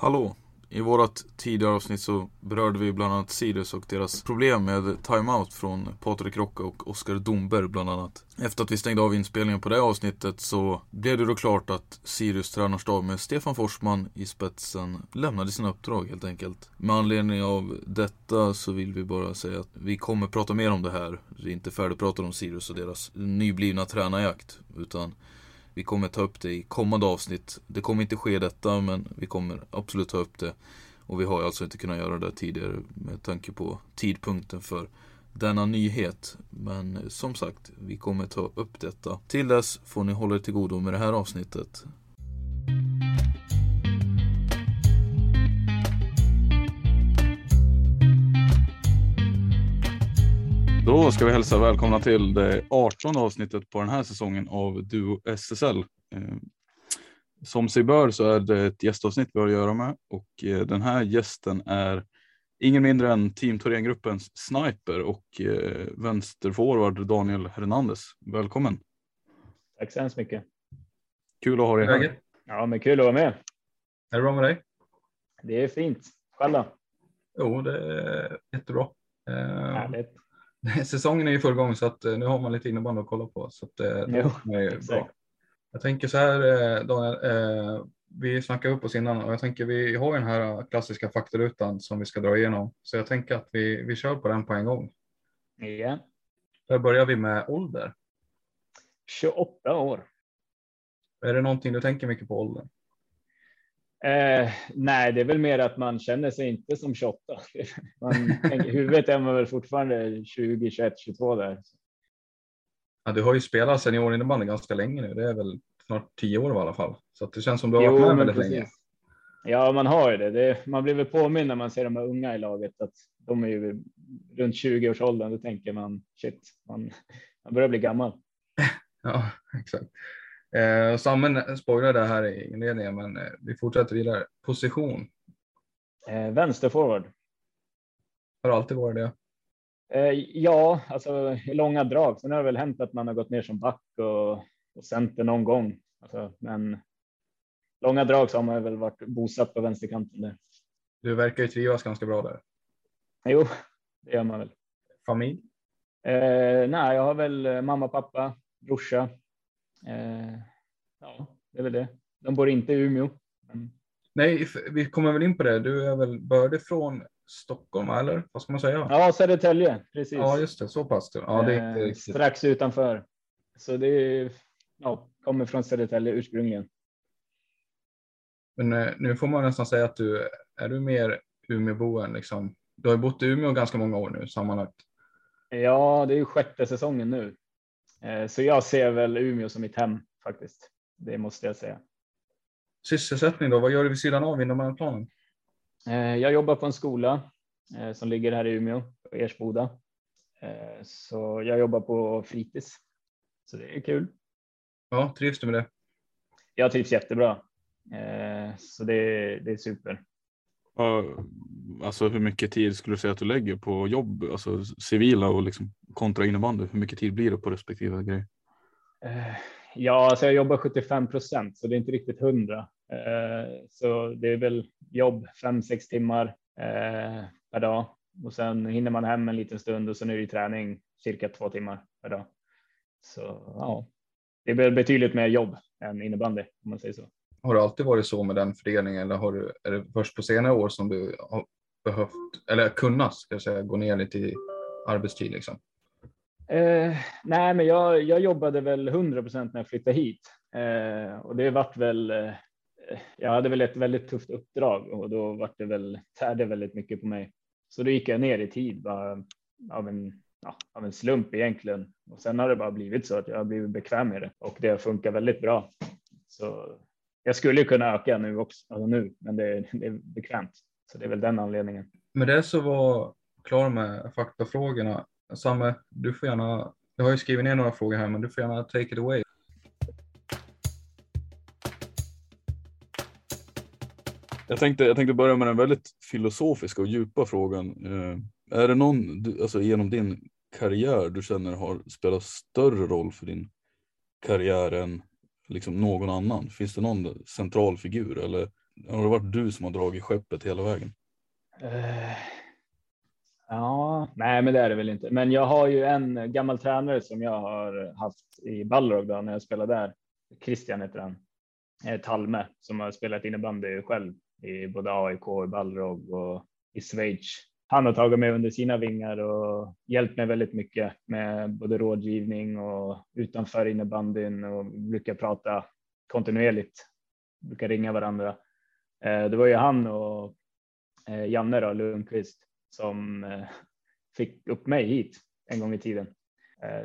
Hallå! I vårt tidigare avsnitt så berörde vi bland annat Sirius och deras problem med timeout från Patrik Rocka och Oskar Domberg bland annat. Efter att vi stängde av inspelningen på det avsnittet så blev det då klart att Sirius tränarstab med Stefan Forsman i spetsen lämnade sina uppdrag helt enkelt. Med anledning av detta så vill vi bara säga att vi kommer prata mer om det här. Vi är inte färdigpratade om Sirius och deras nyblivna tränarjakt utan vi kommer ta upp det i kommande avsnitt. Det kommer inte ske detta men vi kommer absolut ta upp det. Och vi har alltså inte kunnat göra det tidigare med tanke på tidpunkten för denna nyhet. Men som sagt, vi kommer ta upp detta. Till dess får ni hålla er till godo med det här avsnittet. Då ska vi hälsa välkomna till det 18 avsnittet på den här säsongen av Duo SSL. Eh, Som sig bör så är det ett gästavsnitt vi har att göra med och eh, den här gästen är ingen mindre än Team Thorengruppens sniper och eh, vänsterforward Daniel Hernandez. Välkommen! Tack så hemskt mycket. Kul att ha dig här. Ja, men kul att vara med. Är det bra med dig? Det är fint. Själv då? Jo, det är jättebra. Härligt. säsongen är i full gång så att eh, nu har man lite innebandy att kolla på så att eh, Jo, bra. Jag tänker så här eh, Daniel, vi snackade upp oss innan och jag tänker vi har den här klassiska faktarutan som vi ska dra igenom så jag tänker att vi, vi kör på den på en gång. Ja. Där börjar vi med ålder. 28 år. Är det någonting du tänker mycket på åldern? Eh, nej, det är väl mer att man känner sig inte som 28. Man huvudet är man väl fortfarande 20, 21, 22 där. Ja, du har ju spelat seniorinnebandy ganska länge nu. Det är väl snart tio år i alla fall. Så att det känns som du har varit med väldigt precis. länge. Ja, man har ju det. det. Man blir väl påminn när man ser de här unga i laget att de är ju runt 20 års åldern. Då tänker man shit, man, man börjar bli gammal. Ja, exakt. Eh, Sammen spoilade det här i inledningen, men eh, vi fortsätter vidare. Position Eh, vänsterforward. har alltid varit det. Eh, ja, alltså i långa drag. Sen har det väl hänt att man har gått ner som back och, och center någon gång. Alltså, men långa drag så har man väl varit bosatt på vänsterkanten där. Du verkar ju trivas ganska bra där. Jo, det gör man väl. Familj? Eh, nej, jag har väl eh, mamma, pappa, brorsa. Eh, ja, det är väl det. De bor inte i Umeå. Men, Nej, vi kommer väl in på det. Du är väl bördig från Stockholm, eller? Vad ska man säga? ja, Södertälje, precis. Ja, just det. Så pass. Ja, det är Eh, strax utanför. Så det är, ja, kommer från Södertälje ursprungligen. Men eh, nu får man nästan säga att du är du mer Umeåbo än liksom. Du har ju bott i Umeå ganska många år nu sammanlagt. Ja, det är ju sjätte säsongen nu. Eh, Så jag ser väl Umeå som mitt hem faktiskt. Det måste jag säga. Sysselsättning då? Vad gör du vid sidan av inom planen? Eh, Jag jobbar på en skola eh, som ligger här i Umeå, på Ersboda. Så jag jobbar på fritids. Så det är kul. Ja, trivs du med det? jag trivs jättebra. Så det, det är super. Alltså hur mycket tid skulle du säga att du lägger på jobb, alltså civila och liksom kontra innebandy? Hur mycket tid blir det på respektive grej? Eh, ja, alltså jag jobbar 75 procent så det är inte riktigt 100. Eh, så det är väl jobb fem sex timmar eh, per dag och sen hinner man hem en liten stund och sen är det träning cirka två timmar per dag. Så ja, det är väl betydligt mer jobb än innebandy om man säger så. Har det alltid varit så med den föreningen eller har du, är det först på senare år som du har behövt eller kunnat ska jag säga, gå ner lite i arbetstid? Liksom? Eh, nej, men jag, jag jobbade väl 100 procent när jag flyttade hit eh, och det vart väl. Eh, jag hade väl ett väldigt tufft uppdrag och då vart det väl tärde väldigt mycket på mig. Så då gick jag ner i tid bara av en, ja, av en slump egentligen. Och sen har det bara blivit så att jag har blivit bekväm med det och det funkar väldigt bra. Så jag skulle kunna öka nu också, alltså nu, men det, det, är bekvämt. Så det är väl den anledningen. Med det så var klar med faktafrågorna. Samme, du får gärna, jag har ju skrivit ner några frågor här, men du får gärna take it away. Jag tänkte, jag tänkte börja med den väldigt filosofiska och djupa frågan. Eh, är det någon, alltså genom din karriär du känner har spelat större roll för din karriär än liksom någon annan? Finns det någon central figur eller har det varit du som har dragit skeppet hela vägen? Uh, ja, nej, men det är det väl inte. Men jag har ju en gammal tränare som jag har haft i Balrog då, när jag spelade där. Christian heter han. Eh, Talme som har spelat innebandy själv i både AIK och Balrog och i Schweiz. Han har tagit mig under sina vingar och hjälpt mig väldigt mycket med både rådgivning och utanför innebandyn och brukar prata kontinuerligt. Brukar ringa varandra. Eh, det var ju han och eh, Janne då, Lundqvist som eh, fick upp mig hit en gång i tiden.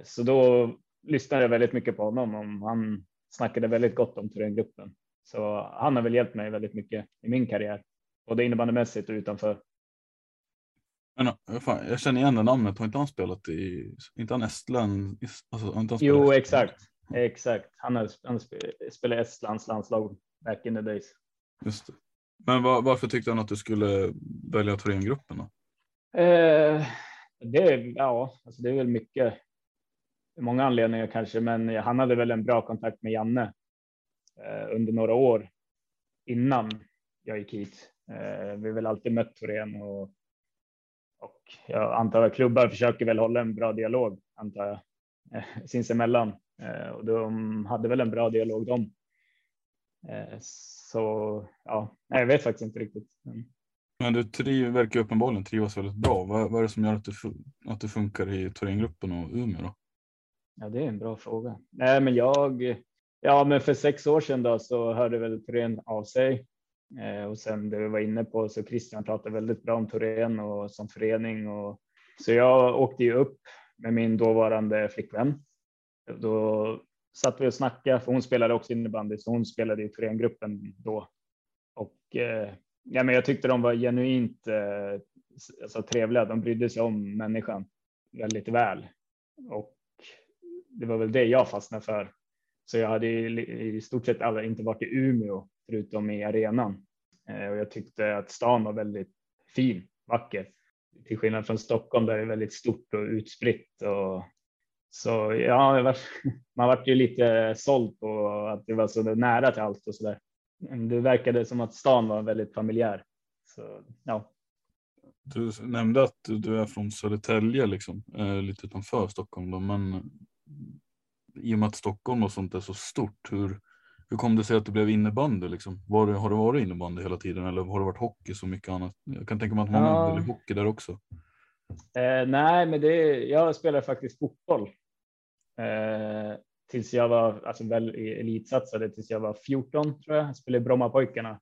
Så då lyssnade jag väldigt mycket på honom. och han snackade väldigt gott om Thorengruppen. Så han har väl hjälpt mig väldigt mycket i min karriär, både innebandymässigt och utanför. Men, fan, jag känner igen det namnet. Har inte han spelat i, inte han Estland? Alltså, inte han jo, exakt. Exakt. Han har, han spelat Estlands landslag back in the days. Just det. Men var, varför tyckte han att du skulle välja Thorengruppen då? Eh, det, ja, alltså det är väl mycket. Många anledningar kanske, men han hade väl en bra kontakt med Janne eh, under några år innan jag gick hit. Eh, vi har väl alltid mött Thorén och och jag antar att klubbar försöker väl hålla en bra dialog antar jag eh, sinsemellan eh, och de hade väl en bra dialog de. Eh, så ja, jag vet faktiskt inte riktigt. Men du triv, verkar uppenbarligen trivas väldigt bra. Vad, vad är det som gör att du, att du funkar i Thorengruppen och Umeå? Då? Ja, det är en bra fråga. Nej, men jag. Ja, men för sex år sedan då så hörde väl Thorén av sig Eh, och sen det vi var inne på så Christian pratade väldigt bra om Torén och som förening och så jag åkte ju upp med min dåvarande flickvän. Då satt vi och snackade för hon spelade också innebandy så hon spelade i Thorengruppen då. Och eh, ja, men jag tyckte de var genuint eh, alltså, trevliga. De brydde sig om människan väldigt väl och det var väl det jag fastnade för. Så jag hade i, i stort sett aldrig inte varit i Umeå förutom i arenan. Eh, och jag tyckte att stan var väldigt fin, vacker. Till skillnad från Stockholm där det är väldigt stort och utspritt. Och så ja, var, man vart ju lite såld på att det var så nära till allt och så där. Det verkade som att stan var väldigt familjär. Så, ja. Du nämnde att du är från Södertälje, liksom, eh, lite utanför Stockholm. Då, men i och med att Stockholm och sånt är så stort, hur, hur kom det sig att det blev innebandy? Liksom? Var har det varit innebandy hela tiden eller har det varit hockey så mycket annat? Jag kan tänka mig att många ja. väljer hockey där också. Eh, nej, men det, jag spelade faktiskt fotboll. Eh, tills jag var alltså väl elitsatsade tills jag var 14 tror jag. Jag spelade Brommapojkarna.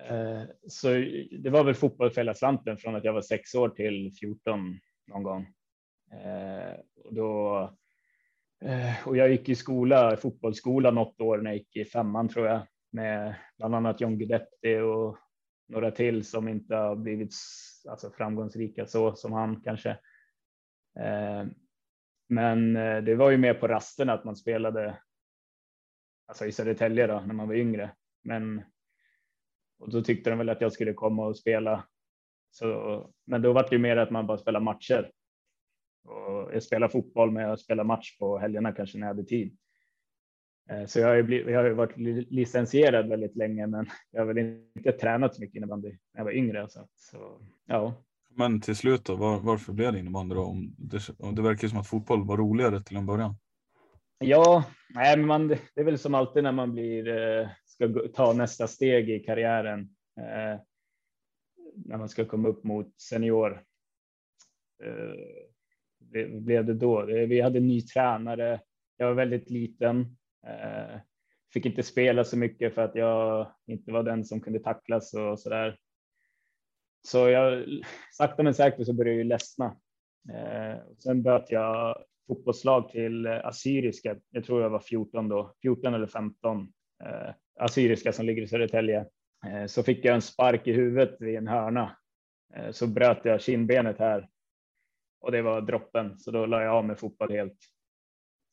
Eh, så det var väl fotboll för hela slanten från att jag var sex år till 14 någon gång. Eh, och då Eh, och jag gick i skola, fotbollsskola något år när jag gick i femman tror jag med bland annat John Guidetti och några till som inte har blivit alltså, framgångsrika så som han kanske. Eh, men eh, det var ju mer på rasten att man spelade alltså i Södertälje då, när man var yngre. Men och då tyckte de väl att jag skulle komma och spela. Så, men då var det ju mer att man bara spelar matcher. Och jag spelar fotboll, men jag spelar match på helgerna kanske när jag hade tid. Eh, så jag har blivit, jag har varit licensierad väldigt länge, men jag har väl inte tränat så mycket innebandy när jag var yngre. Alltså. Så, ja. Men till slut då, var, varför blev det innebandy då? Om det, om det verkar som att fotboll var roligare till en början. Ja, nej, men man, det är väl som alltid när man blir, eh, ska ta nästa steg i karriären. Eh, när man ska komma upp mot senior. Det blev det då. Eh, vi hade ny tränare. Jag var väldigt liten. Eh, fick inte spela så mycket för att jag inte var den som kunde tacklas och så där. Så jag sakta men säkert så började jag ju ledsna. Eh, sen böt jag fotbollslag till Assyriska. Jag tror jag var 14 då, 14 eller 15. Eh, Assyriska som ligger i Södertälje. Eh, så fick jag en spark i huvudet vid en hörna. Eh, så bröt jag kindbenet här. Och det var droppen, så då la jag av med fotboll helt.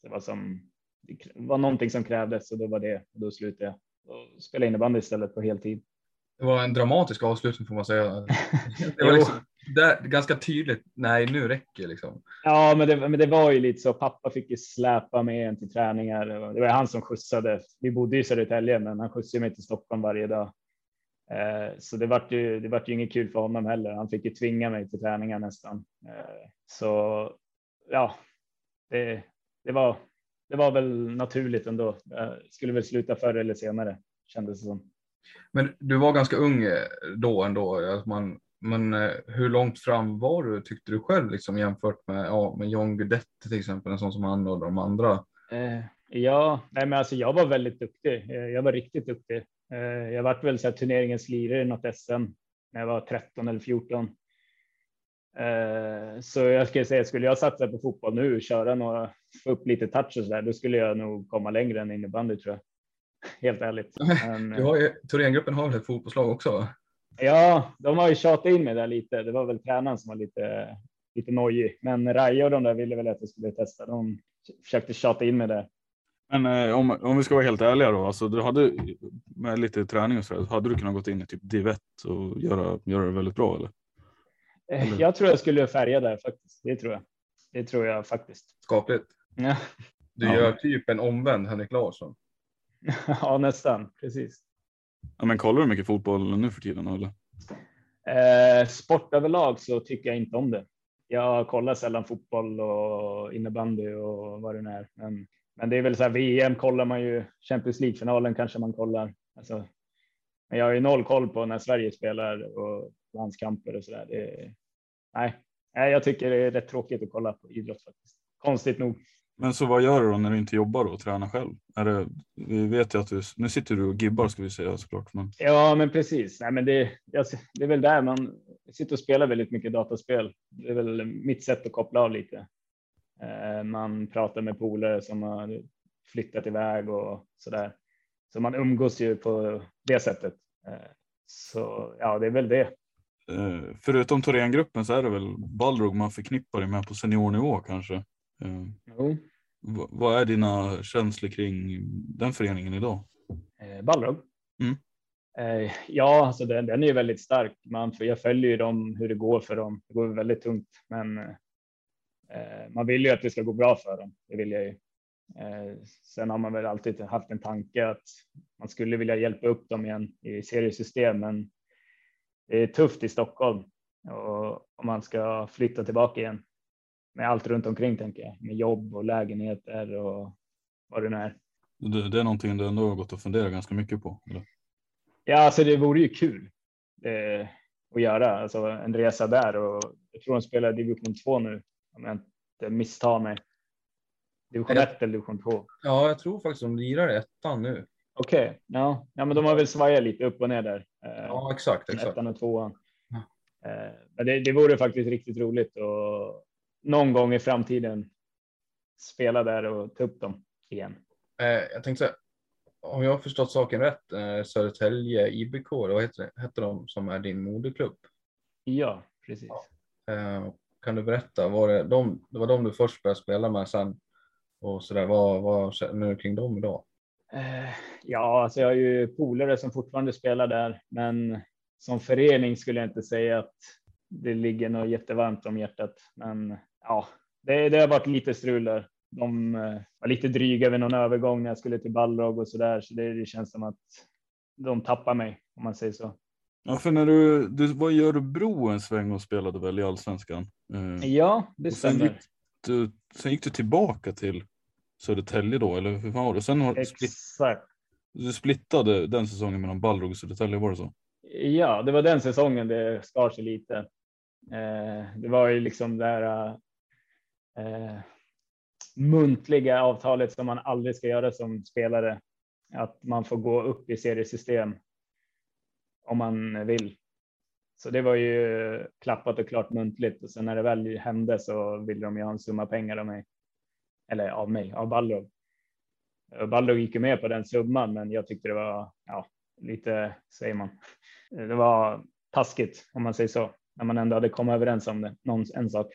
Det var som det var någonting som krävdes och då var det. Och då slutade jag och spela innebandy istället på heltid. Det var en dramatisk avslutning får man säga. Det var liksom, där, ganska tydligt, nej nu räcker liksom. Ja, men det, men det var ju lite så. Pappa fick ju släpa med en till träningar. Det var han som skjutsade. Vi bodde i Södertälje, men han skjutsade mig till Stockholm varje dag. Eh, så det vart ju, det vart ju inget kul för honom heller. Han fick ju tvinga mig till träningar nästan. Eh, så ja, det, det var, det var väl naturligt ändå. Jag skulle väl sluta förr eller senare kändes det som. Men du var ganska ung eh, då ändå. Man, men hur långt fram var du tyckte du själv liksom jämfört med, ja, med John Guidetti till exempel, en sån som han och de andra? Ja, nej, men alltså jag var väldigt duktig. Jag var riktigt duktig. Eh, jag vart väl så här, turneringens lirare i något SM när jag var 13 eller 14. Eh, så jag skulle säga, skulle jag satsa på fotboll nu och köra några, få upp lite touch och så där, då skulle jag nog komma längre än innebandy tror jag. Helt ärligt. Men, du har ju, Thorengruppen har väl ett fotbollslag också? Ja, de har ju tjatat in mig där lite. Det var väl tränaren som var lite, lite nojig, men Raja och de där ville väl att jag skulle testa. De försökte tjata in mig där. Men eh, om, om vi ska vara helt ärliga då, alltså du hade med lite träning och så där, hade du kunnat gått in i typ div och göra, göra det väldigt bra eller? Eh, eller? Jag tror jag skulle färga där faktiskt. Det tror jag. Det tror jag faktiskt. Skapligt. Ja. Du gör ja. typ en omvänd Henrik Larsson. ja, nästan precis. Ja, men kollar du mycket fotboll nu för tiden eller? Eh, sport överlag så tycker jag inte om det. Jag kollar sällan fotboll och innebandy och vad det nu är. Men, men det är väl så här VM kollar man ju. Champions League finalen kanske man kollar. Alltså, men jag har ju noll koll på när Sverige spelar och landskamper och så där. nej, nej, jag tycker det är rätt tråkigt att kolla på idrott faktiskt. Konstigt nog. Men så vad gör du då när du inte jobbar och tränar själv? Är det, vi vet ju att du, nu sitter du och gibbar ska vi säga såklart. Men... Ja, men precis. Nej, men det, det är väl där man sitter och spelar väldigt mycket dataspel. Det är väl mitt sätt att koppla av lite. Eh, man pratar med polare som har flyttat iväg och så där. Så man umgås ju på det sättet. Eh, så ja, det är väl det. Eh, förutom Thorengruppen så är det väl Balrog man förknippar dig med på seniornivå kanske? Jo. Vad är dina känslor kring den föreningen idag? Balrog? Mm. Ja, alltså den, den är ju väldigt stark. Man, jag följer ju dem, hur det går för dem. Det går väldigt tungt, men man vill ju att det ska gå bra för dem. Det vill jag ju. Eh, sen har man väl alltid haft en tanke att man skulle vilja hjälpa upp dem igen i seriesystem, men det är tufft i Stockholm och om man ska flytta tillbaka igen med allt runt omkring tänker jag, med jobb och lägenheter och vad det nu är. Det, det är någonting du ändå har gått och funderat ganska mycket på? Eller? Ja, alltså det vore ju kul eh, att göra, alltså en resa där och jag tror de spelar division 2 nu om jag inte misstar mig. Division 1 eller division 2? Ja, jag tror faktiskt de lirar ettan nu. Okej, okay. ja. ja, men de har väl svajat lite upp och ner där. Eh, ja, exakt, exakt. Ettan och tvåan. Eh, men det, det vore faktiskt riktigt roligt och någon gång i framtiden spela där och ta upp dem igen. Eh, jag tänkte säga, om jag har förstått saken rätt, Södertälje IBK, vad heter, heter de som är din moderklubb? Ja, precis. Eh, kan du berätta, var det, de, det var de du först började spela med sen och så där, vad, vad känner du kring dem idag? Eh, ja, alltså jag har ju polare som fortfarande spelar där, men som förening skulle jag inte säga att det ligger något jättevarmt om hjärtat. Men ja, det, det har varit lite strul där. De eh, var lite dryga vid någon övergång när jag skulle till Balrog och så där, så det, det känns som att de tappar mig om man säger så. Ja, för när du, du var i Örebro en sväng och spelade väl i allsvenskan? Eh, Ja, det och sen, stämmer. gick du, sen gick du tillbaka till Södertälje då, eller hur var det? Sen har Exakt. du splittade den säsongen mellan Balrog och Södertälje, var det så? Ja, det var den säsongen det skar sig lite. Eh, det var ju liksom det här eh, muntliga avtalet som man aldrig ska göra som spelare. Att man får gå upp i seriesystem om man vill. Så det var ju klappat och klart muntligt och sen när det väl hände så ville de ju ha en summa pengar av mig. Eller av mig, av Balrog. Och Balrog gick ju med på den summan, men jag tyckte det var ja, lite, säger man, det var taskigt om man säger så. När man ändå hade kommit överens om det, någon, en sak.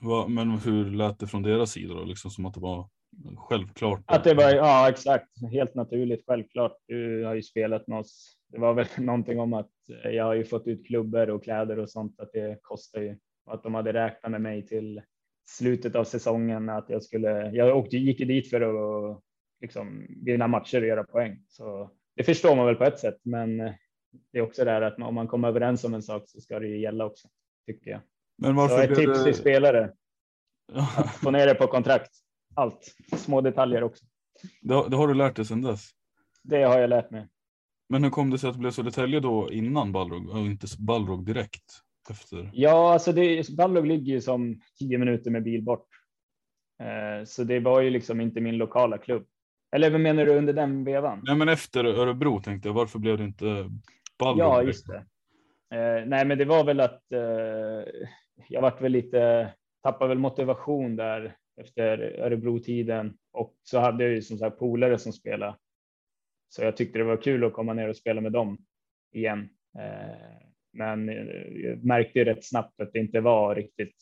Va, men hur lät det från deras sida då? Liksom som att det var självklart? Att det var, ja exakt, helt naturligt, självklart. Du har ju spelat med oss. Det var väl någonting om att jag har ju fått ut klubbor och kläder och sånt, att det kostar ju. Att de hade räknat med mig till slutet av säsongen, att jag skulle, jag åkte, gick ju dit för att liksom vinna matcher och göra poäng. Så det förstår man väl på ett sätt, men det är också det här att om man kommer överens om en sak så ska det ju gälla också, tycker jag. Men Så varför ett blev tips till spelare, att få ner det på kontrakt. Allt, små detaljer också. det, har- det har du lärt dig sedan dess? Det har jag lärt mig. Men hur kom det sig att det blev Södertälje då innan Balrog och inte Balrog direkt efter? Ja, alltså det, Balrog ligger ju som tio minuter med bil bort. Eh, så det var ju liksom inte min lokala klubb. Eller vad menar du under den vevan? Nej men efter Örebro tänkte jag, varför blev det inte Balrog? Ja, direkt? just det. Eh, nej, men det var väl att eh, jag vart väl lite, tappade väl motivation där efter Örebro-tiden och så hade jag ju som sagt polare som spelade. Så jag tyckte det var kul att komma ner och spela med dem igen. Eh, men eh, jag märkte ju rätt snabbt att det inte var riktigt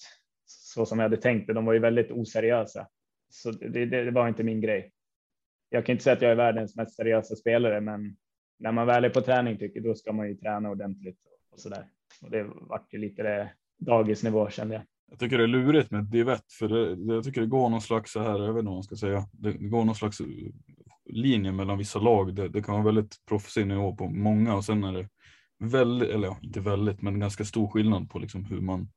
så som jag hade tänkt det. De var ju väldigt oseriösa. Så det, det, det var inte min grej. Jag kan inte säga att jag är världens mest seriösa spelare, men när man väl är på träning tycker då ska man ju träna ordentligt och så där. Och det vart ju lite det dagisnivå kände jag. Jag tycker det är lurigt med divett för det, jag tycker det går någon slags så här, jag vet inte vad man ska säga, det, går någon slags linje mellan vissa lag. Det, det kan vara väldigt proffsig nivå på många och sen är det väldigt, eller ja, inte väldigt, men ganska stor skillnad på liksom hur man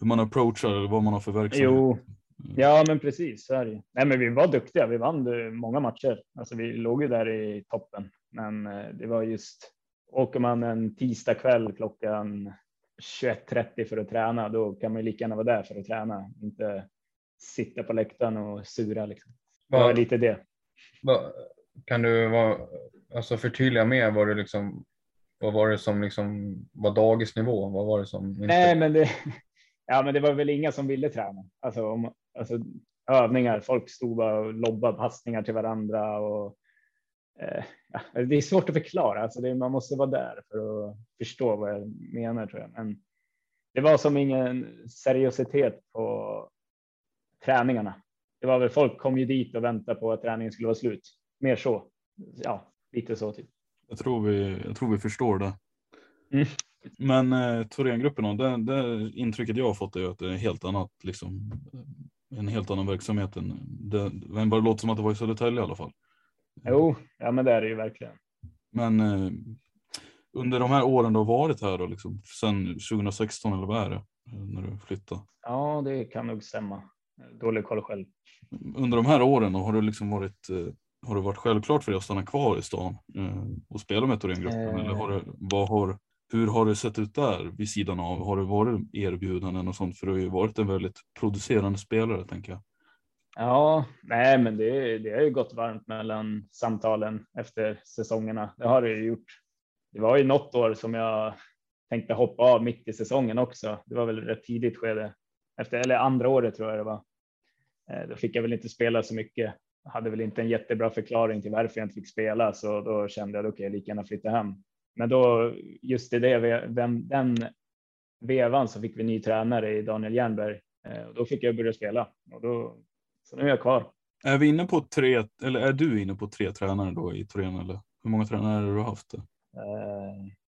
hur man approachar eller vad man har för verksamhet. Jo, ja, men precis så är det. Nej, men vi var duktiga. Vi vann många matcher. Alltså, vi låg ju där i toppen, men eh, det var just åker man en tisdag kväll klockan 21.30 för att träna, då kan man ju lika gärna vara där för att träna, inte sitta på läktaren och sura. Liksom. Det var Vad- lite det. Kan du vara, alltså förtydliga mer vad du liksom, vad var det som liksom var dagisnivå? Vad var det som inte? Nej, men det, ja, men det var väl inga som ville träna. Alltså, om, alltså övningar. Folk stod bara och lobbade passningar till varandra och eh, ja, det är svårt att förklara. Alltså, det, man måste vara där för att förstå vad jag menar tror jag. Men det var som ingen seriositet på träningarna. Det var väl folk kom ju dit och väntade på att träningen skulle vara slut. Mer så. Ja, lite så typ. Jag, tror vi, jag tror vi förstår det. Mm. Men eh, Thorengruppen, det, det intrycket jag har fått är att det är helt annat, liksom, en helt annan verksamhet. Än det, men bara låter som att det var i Södertälje i alla fall. Jo, ja, men det är det ju verkligen. Men eh, under de här åren du har varit här då, liksom, sen 2016 eller vad är det? När du flyttade. Ja, det kan nog stämma. Dålig koll själv. Under de här åren har det liksom varit eh, har det varit självklart för dig att stanna kvar i stan eh, och spela med Thorengruppen? Eh. Eller har det, vad har, hur har det sett ut där vid sidan av? Har det varit erbjudanden och sånt? För du har ju varit en väldigt producerande spelare tänker jag. Ja, nej, men det, det har ju gått varmt mellan samtalen efter säsongerna. Det har det ju gjort. Det var ju något år som jag tänkte hoppa av mitt i säsongen också. Det var väl rätt tidigt skede efter, eller andra året tror jag det var. Eh, Då fick jag väl inte spela så mycket. Jag hade väl inte en jättebra förklaring till varför jag inte fick spela, så då kände jag okej, okay, lika gärna flytta hem. Men då just i det, vem, den vevan så fick vi ny tränare i Daniel Jernberg och då fick jag börja spela och då så nu är jag kvar. Är vi inne på tre, eller är du inne på tre tränare då i Torén eller hur många tränare har du haft? Uh,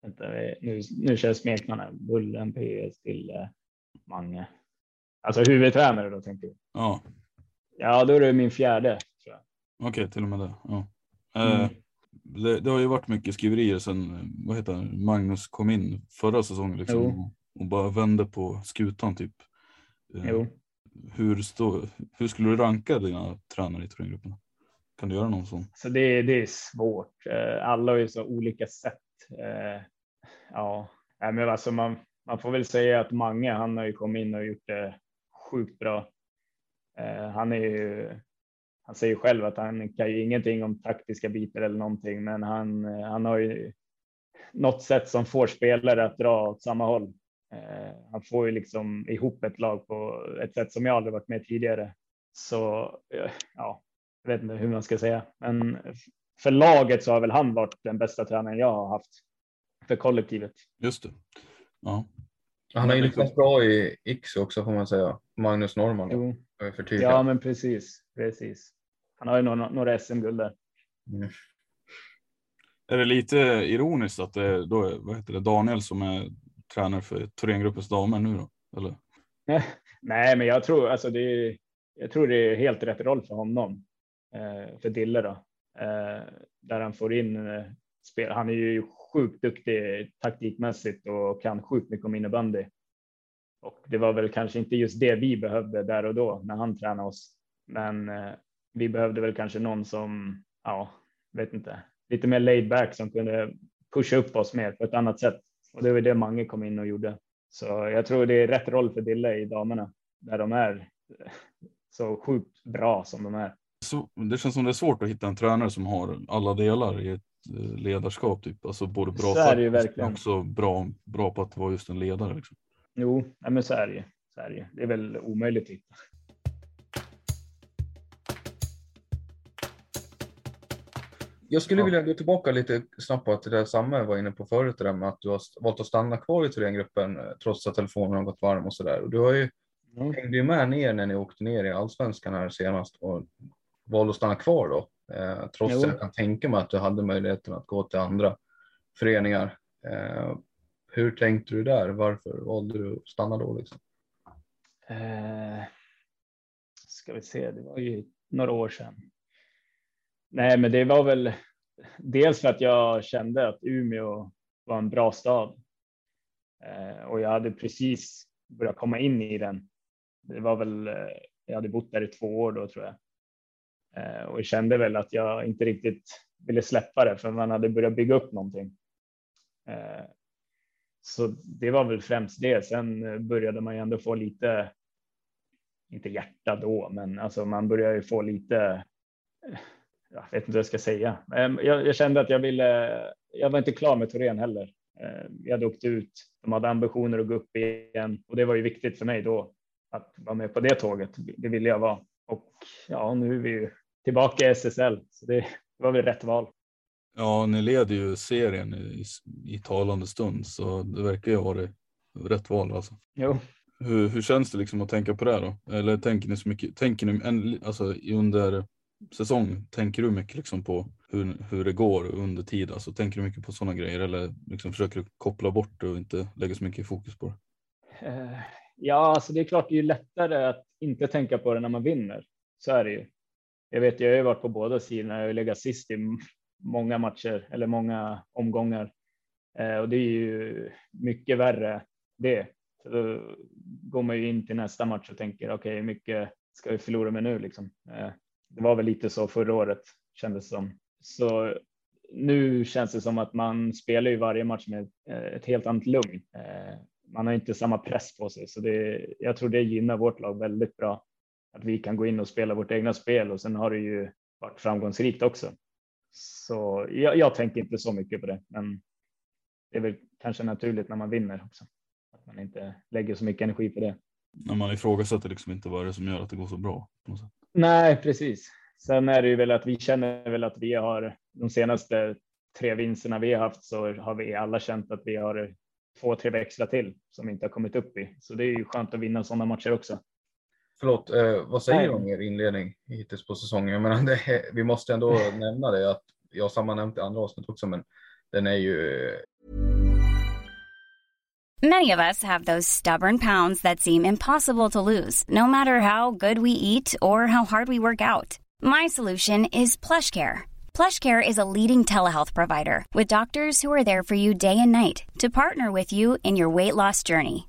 vänta, nu, nu kör smeknamnen Bullen, PS till uh, Mange. Alltså huvudtränare då tänker du? Ja. Ja, då är det min fjärde. Okej, okay, till och med det. Ja. Mm. Uh, det, det, har ju varit mycket skriverier sen vad heter det, Magnus kom in förra säsongen liksom, och, och, bara vände på skutan typ. Jo. Hur, stå, hur skulle du ranka dina tränare i Thorengruppen? Kan du göra någon sån? Så det, det är svårt. Eh, alla har ju så olika sätt. Eh, ja, men alltså man, man får väl säga att Mange, han har ju kommit in och gjort det sjukt bra. Eh, han är ju, han säger själv att han kan ju ingenting om taktiska bitar eller någonting, men han, han har ju något sätt som får spelare att dra åt samma håll. Han får ju liksom ihop ett lag på ett sätt som jag aldrig varit med tidigare. Så ja, jag vet inte hur man ska säga, men för laget så har väl han varit den bästa tränaren jag har haft för kollektivet. Just det. Ja. Han har ju lyckats bra i X också får man säga. Magnus Norman. Jo. Ja, men precis, precis. Han har ju några, några SM-guld där. Mm. Är det lite ironiskt att det är då, vad heter det, Daniel som är tränare för Thorengruppens damer nu då? Eller? Nej, men jag tror alltså det är, jag tror det är helt rätt roll för honom. Eh, för Dille då, eh, där han får in eh, spel. Han är ju sjukt duktig taktikmässigt och kan sjukt mycket om innebandy. Och det var väl kanske inte just det vi behövde där och då när han tränade oss. Men vi behövde väl kanske någon som, ja, vet inte, lite mer laid back som kunde pusha upp oss mer på ett annat sätt. Och det var det Mange kom in och gjorde. Så jag tror det är rätt roll för Dille i damerna där de är så sjukt bra som de är så, det känns som det är svårt att hitta en tränare som har alla delar i ett eh, ledarskap. Typ. Alltså både bra och också bra, bra på att vara just en ledare. Liksom. Jo, nej, men så är det. Så är det, det är väl omöjligt att hitta. Jag skulle ja. vilja gå tillbaka lite snabbt på till det samma var inne på förut, det där med att du har valt att stanna kvar i Thorengruppen eh, trots att telefonen har gått varm och så där. Och du har ju mm. hängde ju med ner när ni åkte ner i allsvenskan här senast och valde att stanna kvar då. Eh, trots att jag kan tänka mig att du hade möjligheten att gå till andra föreningar. Eh, hur tänkte du där? Varför valde du att stanna då? Liksom? Eh, ska vi se, det var ju några år sedan. Nej, men det var väl dels för att jag kände att Umeå var en bra stad eh, och jag hade precis börjat komma in i den. Det var väl, eh, jag hade bott där i två år då tror jag Eh, och kände väl att jag inte riktigt ville släppa det för man hade börjat bygga upp någonting. Eh, så det var väl främst det. Sen eh, började man ju ändå få lite, inte hjärta då, men alltså man började ju få lite, eh, jag vet inte vad jag ska säga. Ehm, jag, jag kände att jag ville, jag var inte klar med Torén heller. Ehm, jag hade åkt ut, de hade ambitioner att gå upp igen och det var ju viktigt för mig då att vara med på det tåget. Det ville jag vara. Och ja, nu är vi ju tillbaka i SSL, så det var väl rätt val. Ja, ni leder ju serien i, i talande stund, så det verkar ju ha varit rätt val alltså. Jo. Hur, hur känns det liksom att tänka på det då? Eller tänker ni så mycket, tänker ni en, alltså under säsong, tänker du mycket liksom på hur, hur det går under tid? Alltså tänker du mycket på sådana grejer eller liksom försöker du koppla bort det och inte lägga så mycket fokus på det? Uh, ja, alltså det är klart det är lättare att inte tänka på det när man vinner. Så är det ju. Jag vet, jag har ju varit på båda sidorna. Jag har legat sist i många matcher eller många omgångar eh, och det är ju mycket värre det. Så då går man ju in till nästa match och tänker okej, okay, mycket ska vi förlora med nu liksom. Eh, det var väl lite så förra året kändes det som. Så nu känns det som att man spelar ju varje match med eh, ett helt annat lugn. Eh, man har inte samma press på sig, så det, jag tror det gynnar vårt lag väldigt bra att vi kan gå in och spela vårt egna spel och sen har det ju varit framgångsrikt också. Så jag, jag tänker inte så mycket på det, men det är väl kanske naturligt när man vinner också. Att man inte lägger så mycket energi på det. När man ifrågasätter liksom inte vad det är som gör att det går så bra. Nej, precis. Sen är det ju väl att vi känner väl att vi har de senaste tre vinsterna vi har haft så har vi alla känt att vi har två, tre växlar till som vi inte har kommit upp i. Så det är ju skönt att vinna sådana matcher också. Förlåt, eh, vad säger du om er inledning hittills på säsongen? Jag menar, det, vi måste ändå nämna det att jag har samma nämnt i andra avsnitt också, men den är ju Many of us have those stubborn pounds that seem impossible to lose, no matter how good we eat or how hard we work out. My solution is PlushCare. PlushCare is a leading telehealth provider with doctors who are there for you day and night to partner with you in your weight loss journey.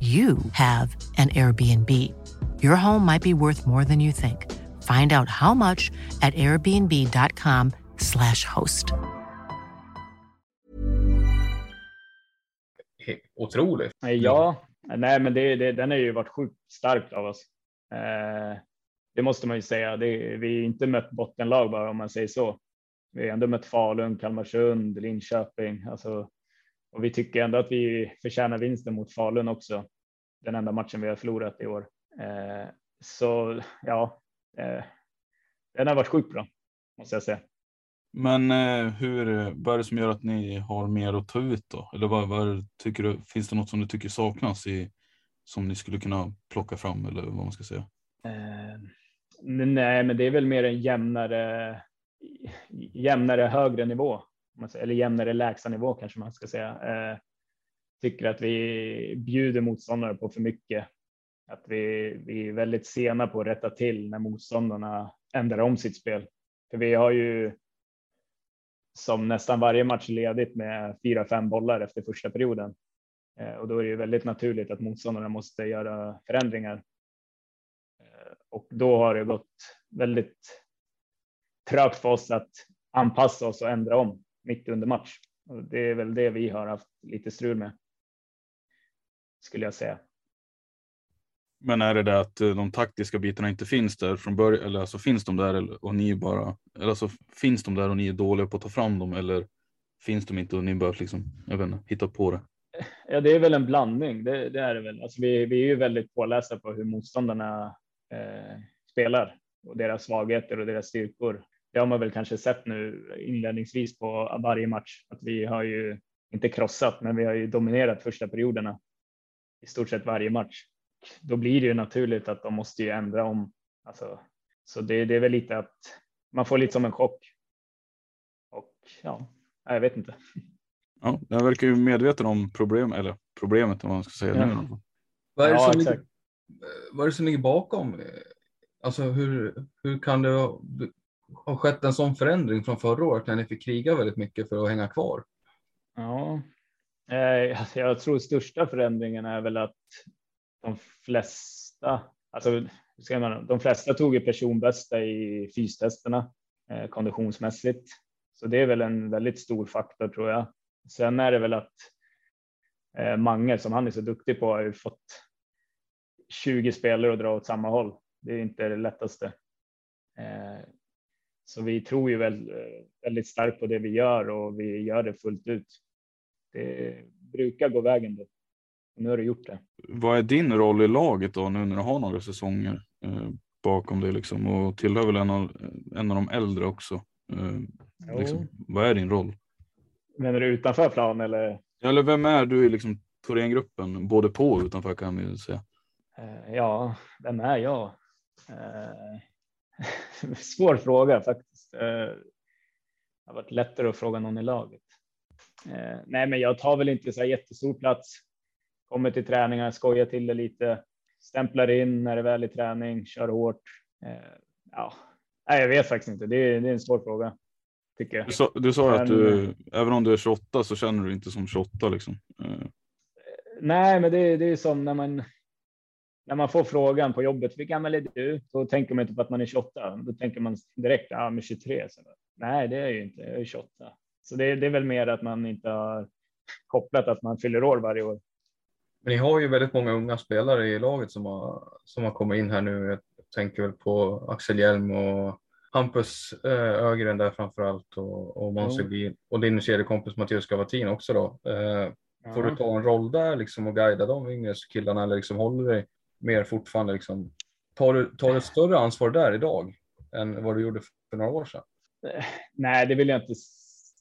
you have an Airbnb. Your home might be worth more than you think. Find out how much at airbnb.com slash host. otrolig. Ja, nej men det, det, den har ju varit sjukt starkt av oss. Eh, det måste man ju säga. Det, vi har inte mött bottenlag bara om man säger så. Vi har ändå mött Falun, Kalmarsund, Linköping. Alltså, och vi tycker ändå att vi förtjänar vinsten mot Falun också. Den enda matchen vi har förlorat i år. Eh, så ja, eh, den har varit sjukt bra måste jag säga. Men eh, hur, vad är det som gör att ni har mer att ta ut då? Eller vad, vad tycker du, finns det något som du tycker saknas i, som ni skulle kunna plocka fram eller vad man ska säga? Eh, nej, men det är väl mer en jämnare, jämnare högre nivå eller jämnare lägsta nivå kanske man ska säga. Eh, tycker att vi bjuder motståndare på för mycket. Att vi, vi är väldigt sena på att rätta till när motståndarna ändrar om sitt spel. För vi har ju som nästan varje match ledigt med fyra, fem bollar efter första perioden. Eh, och då är det ju väldigt naturligt att motståndarna måste göra förändringar. Eh, och då har det gått väldigt trögt för oss att anpassa oss och ändra om mitt under match. Och det är väl det vi har haft lite strul med. Skulle jag säga. Men är det det att eh, de taktiska bitarna inte finns där från början eller alltså finns de där och ni bara eller alltså finns de där och ni är dåliga på att ta fram dem eller finns de inte och ni bara liksom jag vet inte, hitta på det? Ja, det är väl en blandning. Det, det är det väl. Alltså vi, vi är ju väldigt pålästa på hur motståndarna eh, spelar och deras svagheter och deras styrkor det har man väl kanske sett nu inledningsvis på varje match att vi har ju inte krossat, men vi har ju dominerat första perioderna i stort sett varje match. Då blir det ju naturligt att de måste ju ändra om. Alltså, så det, det är väl lite att man får lite som en chock. Och ja, jag vet inte. Ja, jag verkar ju medveten om problem eller problemet om man ska säga ja. det. Vad är det, ja, som ligger, vad är det som ligger bakom? Alltså hur, hur kan det har skett en sån förändring från förra året när ni fick kriga väldigt mycket för att hänga kvar? Ja, eh, alltså, jag tror största förändringen är väl att de flesta, alltså ska man, de flesta tog ju personbästa i fystesterna eh, konditionsmässigt. Så det är väl en väldigt stor faktor tror jag. Sen är det väl att eh, Mange som han är så duktig på har ju fått 20 spelare att dra åt samma håll. Det är inte det lättaste. Eh, så vi tror ju väl, eh, väldigt starkt på det vi gör och vi gör det fullt ut. Det brukar gå vägen då. Nu har det gjort det. Vad är din roll i laget då nu när du har några säsonger eh, bakom dig liksom och tillhör väl en av, en av de äldre också? Eh, liksom, vad är din roll? Menar du utanför plan eller? Eller vem är du i liksom Thorengruppen, både på och utanför kan vi säga? Eh, ja, vem är jag? Svår fråga faktiskt. Eh, det har varit lättare att fråga någon i laget. Eh, nej, men jag tar väl inte så här jättestor plats. Kommer till träningar, skojar till det lite, stämplar in när det väl är träning, kör hårt. Eh, ja, nej, jag vet faktiskt inte. Det är, det är en svår fråga. Tycker jag. Du sa, du sa men, att du, även om du är 28 så känner du inte som 28 liksom. Nej, men det, det är som när man när man får frågan på jobbet, hur gammal är du? Då tänker man inte på att man är 28. Då tänker man direkt, ja, men 23. Så, nej, det är jag ju inte. Jag är 28. Så det, det är väl mer att man inte har kopplat att man fyller år varje år. Men ni har ju väldigt många unga spelare i laget som har, som har kommit in här nu. Jag tänker väl på Axel Hjelm och Hampus eh, Ögren där framför allt och, och Måns mm. och din kedjekompis Mattias Gavatin också då. Eh, får du ta en roll där liksom och guida de yngre killarna eller liksom håller dig mer fortfarande liksom? Tar du, tar du ett större ansvar där idag än vad du gjorde för några år sedan? Eh, nej, det vill jag inte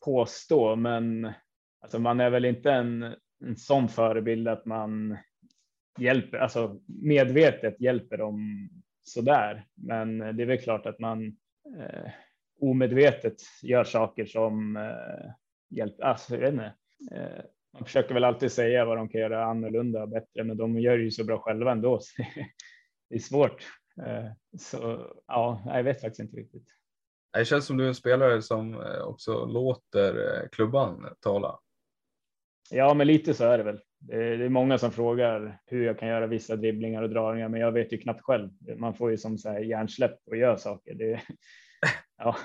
påstå, men alltså man är väl inte en, en sån förebild att man hjälper, alltså medvetet hjälper dem så där. Men det är väl klart att man eh, omedvetet gör saker som eh, hjälper. Alltså, jag vet inte. Eh, man försöker väl alltid säga vad de kan göra annorlunda och bättre, men de gör ju så bra själva ändå. Så det är svårt. Eh, så ja, jag vet faktiskt inte riktigt. Det känns som du är en spelare som eh, också låter eh, klubban tala. Ja, men lite så är det väl. Det är många som frågar hur jag kan göra vissa dribblingar och dragningar, men jag vet ju knappt själv. Man får ju som så här hjärnsläpp och gör saker. Det, ja.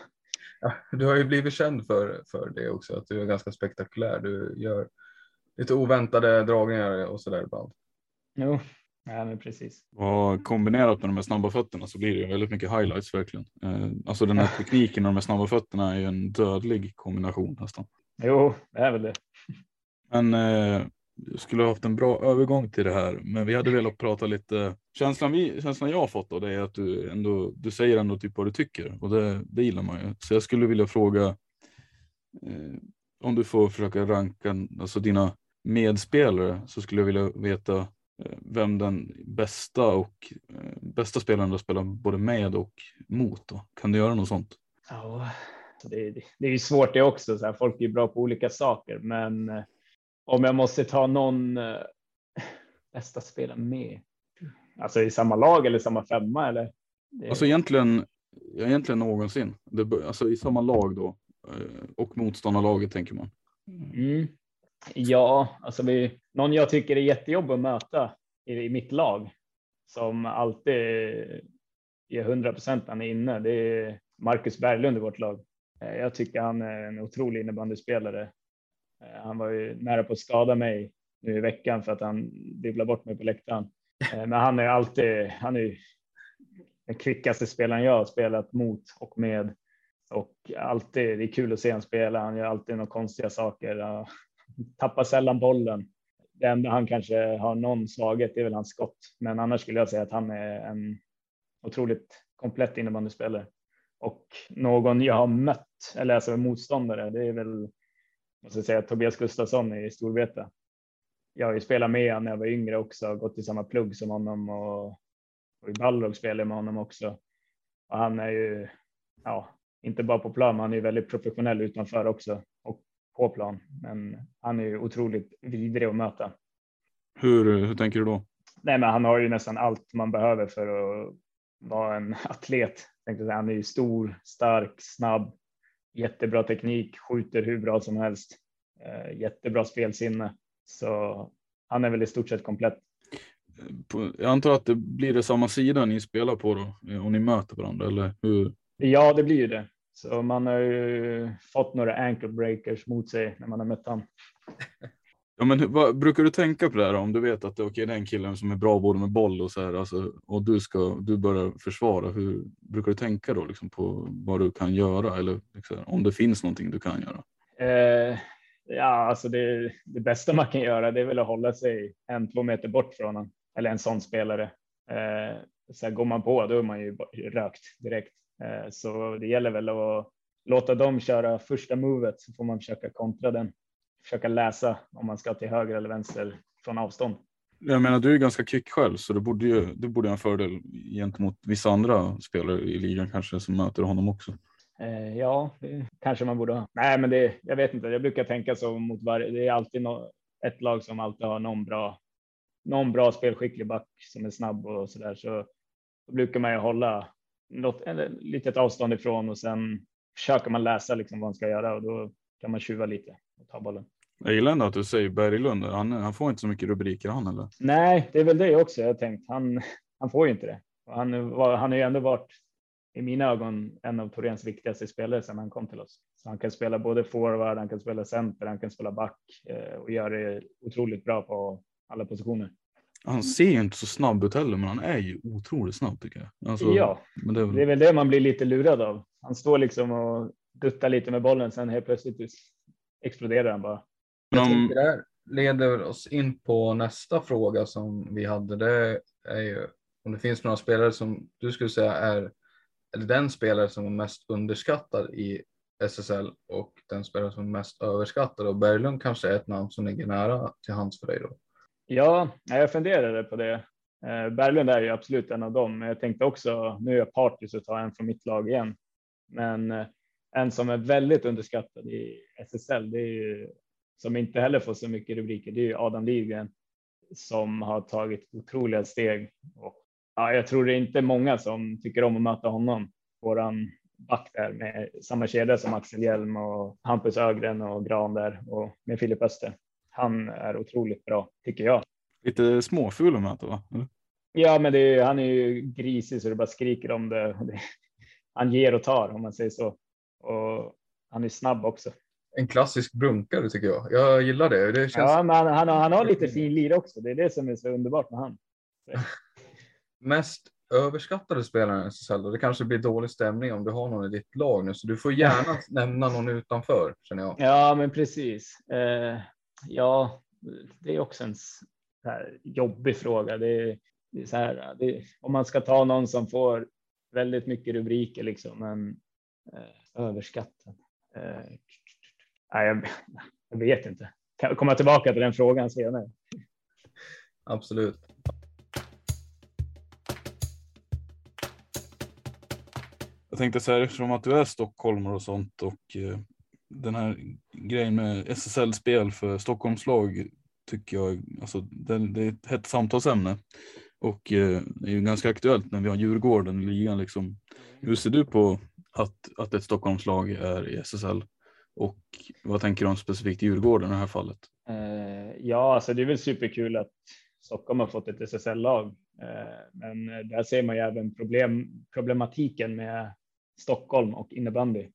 ja. Du har ju blivit känd för, för det också, att du är ganska spektakulär. Du gör lite oväntade dragningar och så där ibland. Jo, ja, men precis. Och kombinerat med de här snabba fötterna så blir det väldigt mycket highlights verkligen. Eh, alltså den här tekniken och de här snabba fötterna är ju en dödlig kombination nästan. Jo, det är väl det. Men eh, skulle ha haft en bra övergång till det här, men vi hade velat prata lite. Känslan, vi, känslan jag har fått då, det är att du ändå, du säger ändå typ vad du tycker och det, det gillar man ju. Så jag skulle vilja fråga eh, om du får försöka ranka alltså dina medspelare så skulle jag vilja veta eh, vem den bästa och eh, bästa spelaren du spelar både med och mot. Då. Kan du göra något sånt? Ja, det, det är ju svårt det också. Så här, folk är bra på olika saker, men eh, om jag måste ta någon bästa spelare med. Alltså i samma lag eller samma femma eller? Det... Alltså egentligen, egentligen någonsin. Det, alltså i samma lag då och motståndarlaget tänker man. Mm. Ja, alltså vi, någon jag tycker är jättejobbig att möta i, i mitt lag som alltid ger 100 procent när han är inne. Det är Marcus Berglund i vårt lag. Eh, jag tycker han är en otrolig innebandyspelare. Eh, han var ju nära på att skada mig nu i veckan för att han dribblar bort mig på läktaren. Eh, men han är alltid, han är den kvickaste spelaren jag har spelat mot och med. Och alltid, det är kul att se honom spela. Han gör alltid några konstiga saker tappar sällan bollen. Det enda han kanske har någon svaghet är väl hans skott, men annars skulle jag säga att han är en otroligt komplett innebandyspelare och någon jag har mött eller alltså motståndare. Det är väl måste säga Tobias Gustafsson i Storvreta. Jag har ju spelat med honom när jag var yngre också, gått i samma plugg som honom och, och i Balrog spelade jag med honom också. Och han är ju, ja, inte bara på plan, han är ju väldigt professionell utanför också och på plan. Men han är ju otroligt vidrig att möta. Hur, hur tänker du då? Nej, men han har ju nästan allt man behöver för att vara en atlet. Han är ju stor, stark, snabb, jättebra teknik, skjuter hur bra som helst, eh, jättebra spelsinne. Så han är väl i stort sett komplett. Jag antar att det blir det samma sida ni spelar på då, om ni möter varandra, eller hur? Ja, det blir ju det. Så man har ju fått några ankle breakers mot sig när man har mött honom. Ja, men vad, brukar du tänka på det här om du vet att okay, det är en kille som är bra både med boll och så här alltså, och du ska du börjar försvara. Hur brukar du tänka då liksom, på vad du kan göra eller liksom, om det finns någonting du kan göra? Eh, ja, alltså det, det bästa man kan göra det är väl att hålla sig en, två meter bort från honom eller en sån spelare. Eh, så här, går man på då är man ju rökt direkt. Eh, så det gäller väl att låta dem köra första movet så får man försöka kontra den. Försöka läsa om man ska till höger eller vänster från avstånd. Jag menar, du är ganska kvick själv, så du borde ju du borde ha en fördel gentemot vissa andra spelare i ligan kanske som möter honom också. Eh, ja, det kanske man borde ha. Nej, men det, jag vet inte. Jag brukar tänka så mot varje. Det är alltid no, ett lag som alltid har någon bra, någon bra spelskicklig back som är snabb och så där. Så då brukar man ju hålla något eller, litet avstånd ifrån och sen försöker man läsa liksom vad man ska göra och då kan man tjuva lite och ta bollen. Jag gillar ändå att du säger Berglund. Han, han får inte så mycket rubriker han eller? Nej, det är väl det också jag tänkt. Han, han får ju inte det. Han, han har ju ändå varit i mina ögon en av Torens viktigaste spelare sedan han kom till oss. Så han kan spela både forward, han kan spela center, han kan spela back eh, och gör det otroligt bra på alla positioner. Han ser ju inte så snabb ut heller, men han är ju otroligt snabb tycker jag. Alltså, ja, det är, väl... det är, väl... det man blir lite lurad av. Han står liksom och duttar lite med bollen, sen helt plötsligt exploderar han bara. Men om... Det där leder oss in på nästa fråga som vi hade. Det är ju om det finns några spelare som du skulle säga är eller den spelare som är mest underskattad i SSL och den spelare som är mest överskattad och Berglund kanske är ett namn som ligger nära till hands för dig då? Ja, jag funderade på det. Eh, Berglund är ju absolut en av dem, men jag tänkte också, nu är jag partisk och tar en från mitt lag igen. Men eh, en som är väldigt underskattad i SSL, det är ju, som inte heller får så mycket rubriker, det är ju Adam Lidgren som har tagit otroliga steg och ja, jag tror det är inte många som tycker om att möta honom. Våran back där med samma kedja som Axel Hjelm och Hampus Ögren och Gran där och med Filip Öster. Han är otroligt bra tycker jag. Lite småful att möta va? Eller? Ja, men är, han är ju grisig så det bara skriker om det. Han ger och tar om man säger så. Och han är snabb också. En klassisk brunkare tycker jag. Jag gillar det. det känns... Ja, men han, han, har, han har lite fin lir också. Det är det som är så underbart med han. mest överskattade spelaren i SSL det kanske blir dålig stämning om du har någon i ditt lag nu, så du får gärna nämna någon utanför känner jag. Ja, men precis. Eh, ja, det är också en här jobbig fråga. Det är, det är så här, det, om man ska ta någon som får väldigt mycket rubriker liksom, men eh, överskattad. Eh, nej, jag, jag vet inte. Kan jag komma tillbaka till den frågan senare. Absolut. Jag tänkte så här, eftersom att du är stockholmare och sånt och eh, den här grejen med SSL-spel för Stockholmslag tycker jag, alltså det, det är ett hett samtalsämne och eh, det är ju ganska aktuellt när vi har Djurgården i ligan liksom. Hur ser du på att, att ett Stockholmslag är i SSL och vad tänker du om specifikt Djurgården i det här fallet? Eh, ja, alltså det är väl superkul att Stockholm har fått ett SSL-lag, eh, men eh, där ser man ju även problem, problematiken med Stockholm och innebandy.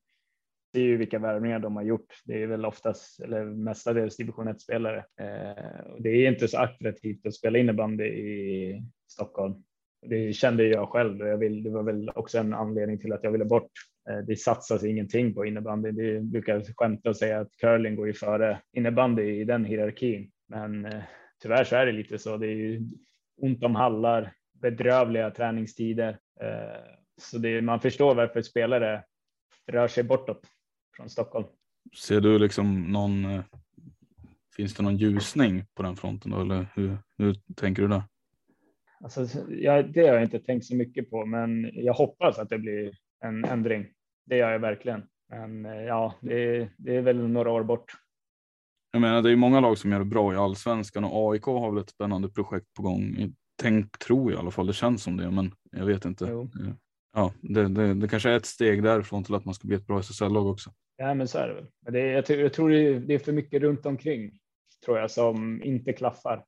Det är ju vilka värvningar de har gjort. Det är väl oftast eller mestadels division 1 spelare. Eh, det är inte så attraktivt att spela innebandy i Stockholm. Det kände jag själv och jag vill, det var väl också en anledning till att jag ville bort. Eh, det satsas ingenting på innebandy. Det brukar skämta och säga att curling går ju före innebandy i den hierarkin. Men eh, tyvärr så är det lite så. Det är ju ont om hallar, bedrövliga träningstider. Eh, så det, man förstår varför spelare rör sig bortåt från Stockholm. Ser du liksom någon, eh, finns det någon ljusning på den fronten då, eller hur, hur tänker du där? Alltså, jag, det har jag inte tänkt så mycket på, men jag hoppas att det blir en ändring. Det gör jag verkligen. Men eh, ja, det, det är väl några år bort. Jag menar, det är många lag som gör det bra i allsvenskan och AIK har väl ett spännande projekt på gång. Tänk, tror jag i alla fall, det känns som det, men jag vet inte. Jo ja, det, det, det, kanske är ett steg därifrån till att man ska bli ett bra SSL-lag också. Ja, men så är det väl. Men det, jag, jag tror det är för mycket runt omkring tror jag som inte klaffar.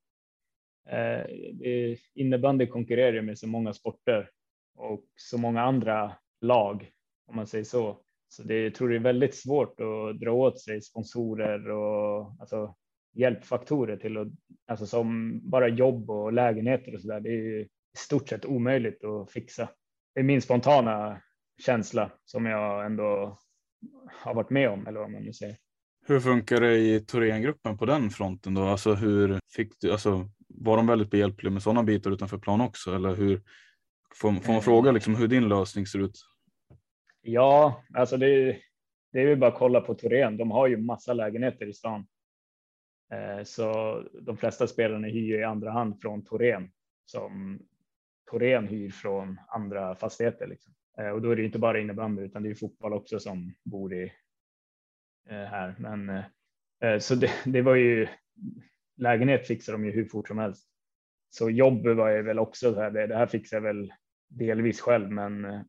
Eh, innebandy konkurrerar ju med så många sporter och så många andra lag om man säger så. Så det jag tror det är väldigt svårt att dra åt sig sponsorer och alltså, hjälpfaktorer till att, alltså som bara jobb och lägenheter och så där. Det är i stort sett omöjligt att fixa är min spontana känsla som jag ändå har varit med om, eller vad man nu säger. Hur funkar det i Thorengruppen på den fronten då? Alltså hur fick du, alltså var de väldigt behjälpliga med sådana bitar utanför plan också? Eller hur, får, får man fråga liksom hur din lösning ser ut? Ja, alltså det, det är väl bara att kolla på Torén. De har ju massa lägenheter i stan. Eh, så de flesta spelarna hyr i andra hand från Torén som Torén hyr från andra fastigheter. Liksom. Eh, och då är det inte bara innebandy utan det är fotboll också som bor i eh, här. Men eh, eh, så det, det var ju lägenhet fixar de ju hur fort som helst. Så jobb var jag väl också så här. Det, det här fixar jag väl delvis själv, men eh,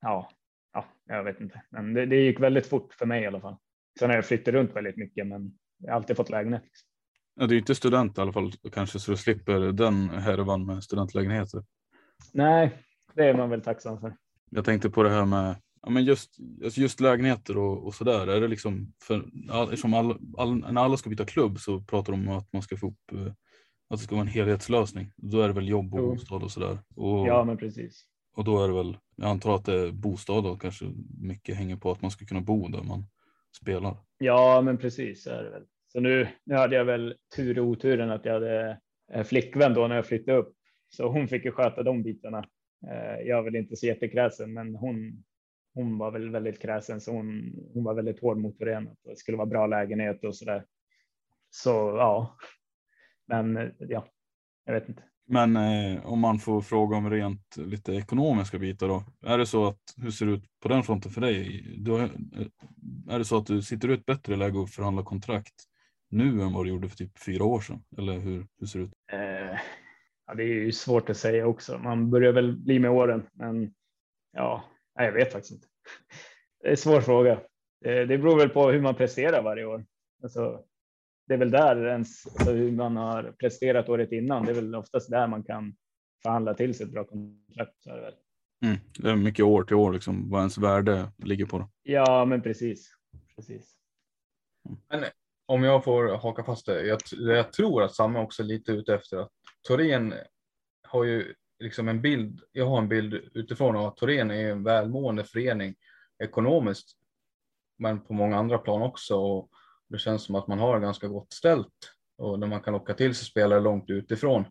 ja, ja, jag vet inte. Men det, det gick väldigt fort för mig i alla fall. Sen har jag flyttat runt väldigt mycket, men jag har alltid fått lägenhet. Liksom. Ja, det är inte student i alla fall kanske så du slipper den härvan med studentlägenheter. Nej, det är man väl tacksam för. Jag tänkte på det här med ja, men just, alltså just lägenheter och, och så där. Är det liksom för all, all, all, när alla ska byta klubb så pratar de om att man ska få upp eh, att det ska vara en helhetslösning. Då är det väl jobb och jo. bostad och sådär. Ja, men precis. Och då är det väl, jag antar att det är bostad och kanske mycket hänger på att man ska kunna bo där man spelar. Ja, men precis så är det väl. Så nu, nu hade jag väl tur och oturen att jag hade en flickvän då när jag flyttade upp. Så hon fick ju sköta de bitarna. Eh, jag är väl inte så jättekräsen, men hon, hon var väl väldigt kräsen, så hon, hon var väldigt hård mot det. Det skulle vara bra lägenhet och så där. Så ja, men ja, jag vet inte. Men eh, om man får fråga om rent lite ekonomiska bitar då. Är det så att hur ser det ut på den fronten för dig? Du eh, är det så att du sitter ut bättre läge och förhandla kontrakt nu än vad du gjorde för typ fyra år sedan? Eller hur, hur ser det ut? Eh, ja, det är ju svårt att säga också. Man börjar väl bli med åren, men ja, jag vet faktiskt inte. Det är en svår fråga. Det, det beror väl på hur man presterar varje år. Alltså, det är väl där ens alltså hur man har presterat året innan. Det är väl oftast där man kan förhandla till sig ett bra kontrakt. Så är det, väl. Mm, det är mycket år till år liksom vad ens värde ligger på. Då. Ja, men precis. precis. Men om jag får haka fast det. Jag, jag tror att samma också är lite ute efter att Torén har ju liksom en bild. Jag har en bild utifrån att Torén är en välmående förening ekonomiskt, men på många andra plan också. Och det känns som att man har ganska gott ställt och när man kan locka till sig spelare långt utifrån.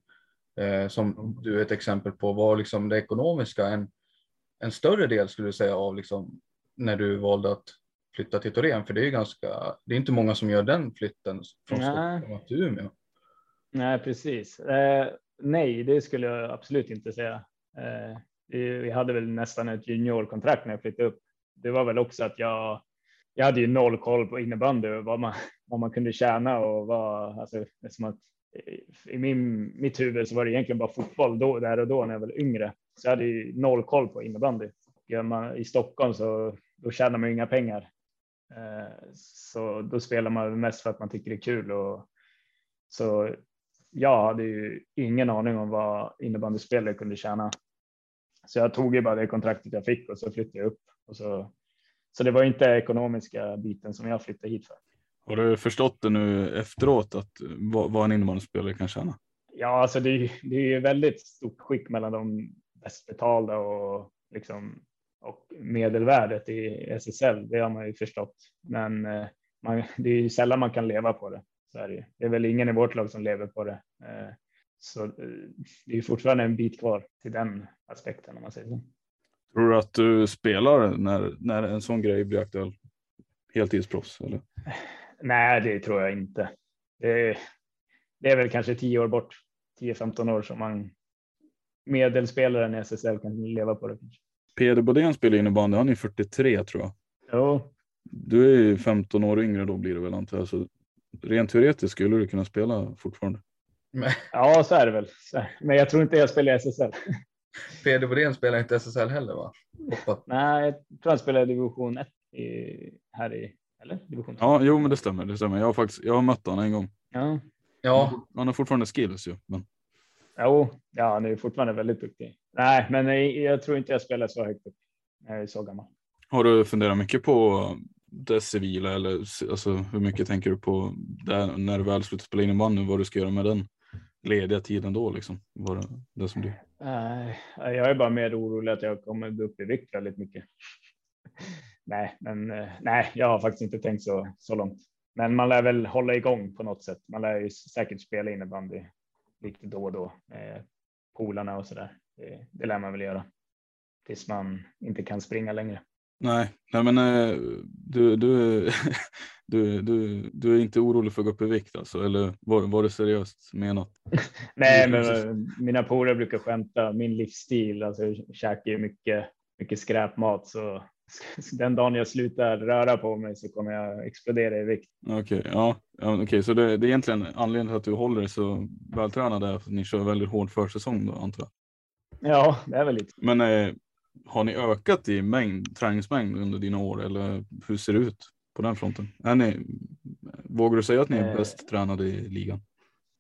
Eh, som du är ett exempel på, var liksom det ekonomiska en, en större del skulle du säga av liksom när du valde att flytta till Torén? För det är ganska, det är inte många som gör den flytten från. Stockholm till Umeå. Nej, precis. Eh, nej, det skulle jag absolut inte säga. Eh, vi hade väl nästan ett juniorkontrakt när jag flyttade upp. Det var väl också att jag jag hade ju noll koll på innebandy och vad man, vad man kunde tjäna och vad, alltså, som att eh, i min, mitt huvud så var det egentligen bara fotboll då, där och då när jag var yngre. Så jag hade ju noll koll på innebandy. Man, I Stockholm så då tjänar man inga pengar. Eh, så då spelar man mest för att man tycker det är kul. Och, så jag hade ju ingen aning om vad innebandyspelare kunde tjäna. Så jag tog ju bara det kontraktet jag fick och så flyttade jag upp och så så det var inte ekonomiska biten som jag flyttade hit för. Har du förstått det nu efteråt att vad en innebandyspelare kan tjäna? Ja, alltså det, är, det är väldigt stort skick mellan de bäst betalda och liksom och medelvärdet i SSL. Det har man ju förstått, men eh, man, det är sällan man kan leva på det. Så är det, det är väl ingen i vårt lag som lever på det. Eh, så eh, det är fortfarande en bit kvar till den aspekten om man säger så. Tror du att du spelar när, när en sån grej blir aktuell? Heltidsproffs eller? Nej, det tror jag inte. Det, det är väl kanske 10 år bort, 10-15 år som man medelspelaren i SSL kan leva på det. Peder Bodén spelar innebandy, han är 43 tror jag. Jo. Du är ju 15 år yngre då blir det väl antar jag. Så rent teoretiskt skulle du kunna spela fortfarande. Ja, så är det väl. Men jag tror inte jag spelar i SSL. Peder Bodén spelar inte SSL heller va? Hoppat. Nej, jag tror han spelar division 1 i, här i, eller? Division 2. Ja, jo men det stämmer, det stämmer. Jag har faktiskt, jag har mött honom en gång. Ja. Ja. Han har fortfarande skills ju. Men... Jo, ja, han är fortfarande väldigt duktig. Nej, men jag tror inte jag spelar så högt upp. Jag är så gammal. Har du funderat mycket på det civila eller alltså, hur mycket tänker du på det, när du väl slutar spela innebandy, vad du ska göra med den lediga tiden då liksom? Var det, det som du... Jag är bara mer orolig att jag kommer gå upp i vikt väldigt mycket. nej, men eh, nej, jag har faktiskt inte tänkt så, så långt. Men man lär väl hålla igång på något sätt. Man lär ju säkert spela innebandy lite då och då eh, med polarna och så där. Det, det lär man väl göra tills man inte kan springa längre. Nej, nej men eh, du, du, du, du, du är inte orolig för att gå upp i vikt alltså, eller var, var det seriöst menat? nej, men eh, mina polare brukar skämta. Min livsstil, alltså jag käkar ju mycket, mycket skräpmat så den dagen jag slutar röra på mig så kommer jag explodera i vikt. Okej, okay, ja okay. så det, det är egentligen anledningen till att du håller dig så vältränad är att ni kör väldigt hård försäsong då antar jag? Ja, det är väl lite. Men eh, har ni ökat i mängd, träningsmängd under dina år eller hur ser det ut på den fronten? Är ni Vågar du säga att ni är Eh. bäst tränade i ligan?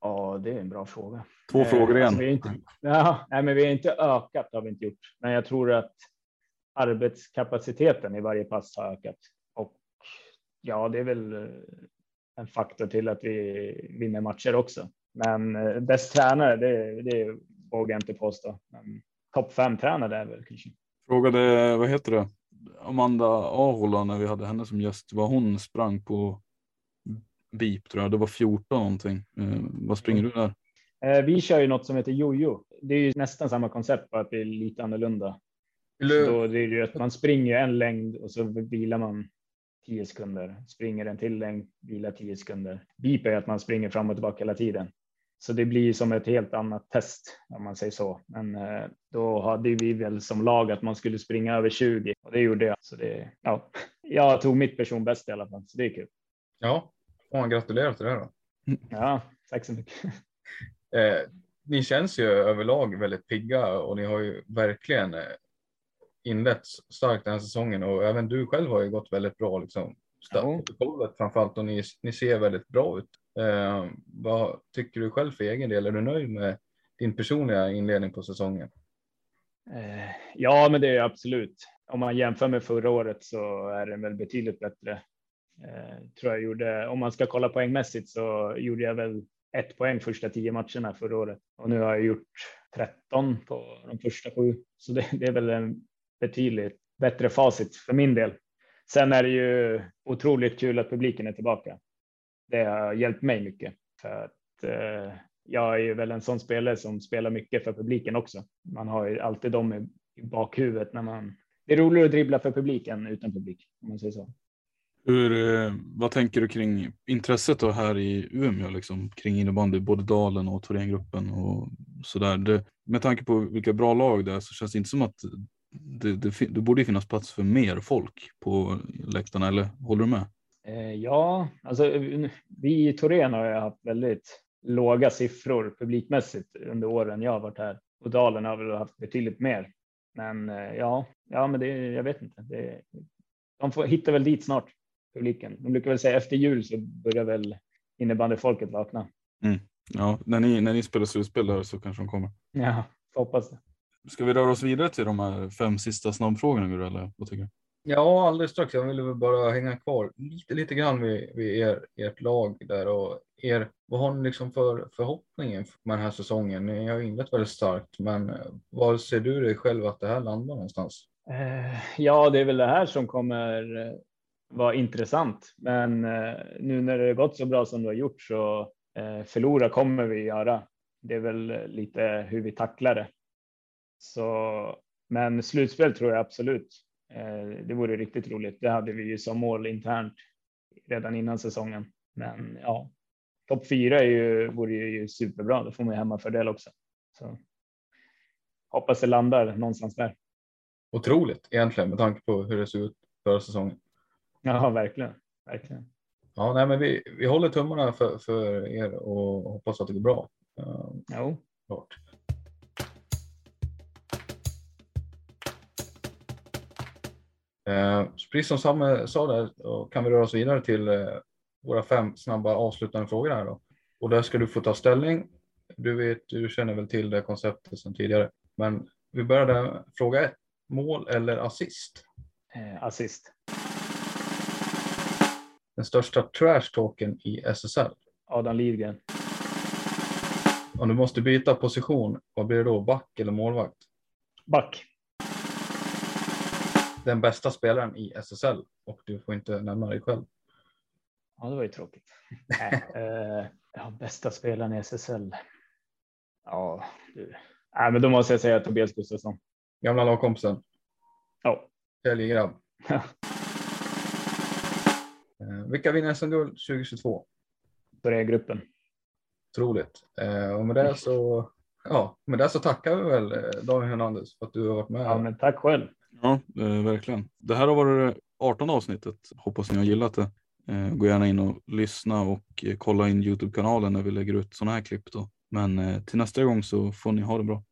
Ja, det är en bra fråga. Två Eh, frågor igen. alltså, vi inte, ja, nej, men vi har inte ökat har vi inte gjort, men jag tror att arbetskapaciteten i varje pass har ökat och ja, det är väl eh, en faktor till att vi vinner matcher också. Men eh, bäst tränare, det, det vågar jag inte påstå. Men topp fem tränare är väl kanske. Frågade, vad heter det, Amanda Ahola när vi hade henne som gäst, vad hon sprang på BIP tror jag, det var 14 någonting. Eh, vad springer du där? Eh, vi kör ju något som heter jojo. Det är ju nästan samma koncept, bara att det är lite annorlunda. Så då det är det ju att man springer en längd och så vilar man 10 sekunder. Springer en till längd, vilar 10 sekunder. Beep är att man springer fram och tillbaka hela tiden. Så det blir som ett helt annat test om man säger så. Men eh, då hade vi väl som lag att man skulle springa över 20 och det gjorde jag. Så det, ja, jag tog mitt personbäst i alla fall, så det är kul. ja, får man gratulera till det då. Ja, tack så mycket. Eh, ni känns ju överlag väldigt pigga och ni har ju verkligen eh, inlett starkt den här säsongen och även du själv har ju gått väldigt bra liksom. Ja. Protokollet framförallt och ni, ni ser väldigt bra ut. Eh, vad tycker du själv för egen del? Är du nöjd med din personliga inledning på säsongen? Eh, ja, men det är absolut. Om man jämför med förra året så är den väl betydligt bättre. Eh, tror jag gjorde. Om man ska kolla poängmässigt så gjorde jag väl ett poäng första tio matcherna förra året och nu har jag gjort 13 på de första sju. Så det, det är väl en betydligt bättre facit för min del. Sen är det ju otroligt kul att publiken är tillbaka. Det har hjälpt mig mycket för att eh, jag är ju väl en sån spelare som spelar mycket för publiken också. Man har ju alltid dem i, i bakhuvudet när man. Det är roligare att dribbla för publiken utan publik om man säger så. Hur, eh, vad tänker du kring intresset då här i Umeå liksom, kring innebandy, både Dalen och Thorengruppen och sådär. Det, med tanke på vilka bra lag det är så känns det inte som att det, det, det borde finnas plats för mer folk på läktarna, eller håller du med? Eh, ja, alltså vi i Torén har ju haft väldigt låga siffror publikmässigt under åren jag har varit här och Dalen har väl haft betydligt mer. Men eh, ja, ja, men det, jag vet inte. Det, de får hitta väl dit snart publiken. De brukar väl säga efter jul så börjar väl innebandyfolket vakna. Ja, när ni, när ni spelar slutspel där så kanske de kommer. Ja, hoppas det. Ska vi röra oss vidare till de här fem sista snabbfrågorna Gurra, eller vad tycker du? Ja, alldeles strax. Jag ville väl bara hänga kvar lite, lite grann vid, vid er, ert lag där och er. Vad har ni liksom för förhoppning med den här säsongen? Ni har inlett väldigt starkt, men eh, var ser du dig själv att det här landar någonstans? Eh, Ja, det är väl det här som kommer eh, vara intressant. Men nu när det har gått så bra som det har gjort så förlora kommer vi göra. Det är väl lite hur vi tacklar det. Så, men slutspel tror jag absolut. Eh, Det vore riktigt roligt. Det hade vi ju som mål internt redan innan säsongen. Men ja, topp fyra är ju, vore ju superbra. Då får man ju hemmafördel också. Så hoppas det landar någonstans där. Otroligt egentligen med tanke på hur det såg ut förra säsongen. Ja, verkligen. verkligen. Ja, nej, men vi, vi håller tummarna för, för er och hoppas att det går bra. Jo. klart. Eh, precis som Samme sa där kan vi röra oss vidare till eh, våra fem snabba avslutande frågor här då. Och där ska du få ta ställning. Du vet, du känner väl till det konceptet sedan tidigare. Men vi börjar där. Fråga ett. Mål eller assist? Eh, assist. Den största trash talken i SSL. Adam Lidgren. Om du måste byta position, vad blir det då? Back eller målvakt? Back. Den bästa spelaren i SSL och du får inte nämna dig själv. Ja, det var ju tråkigt. Nej, eh, ja, bästa spelaren i SSL. Ja, du. Nej, men då måste jag säga Tobias Gustafsson. Gamla lagkompisen. Ja. Täljegrabb. Eh, vilka vinner SM-guld 2022? Då är det gruppen. Otroligt. Eh, och med det så, ja, med det så tackar vi väl Daniel Hernandez för att du har varit med. Ja, men tack själv. Ja, eh, verkligen. Det här har varit det 18 avsnittet. Hoppas ni har gillat det. Eh, gå gärna in och lyssna och eh, kolla in Youtube-kanalen när vi lägger ut sådana här klipp då. Men eh, till nästa gång så får ni ha det bra.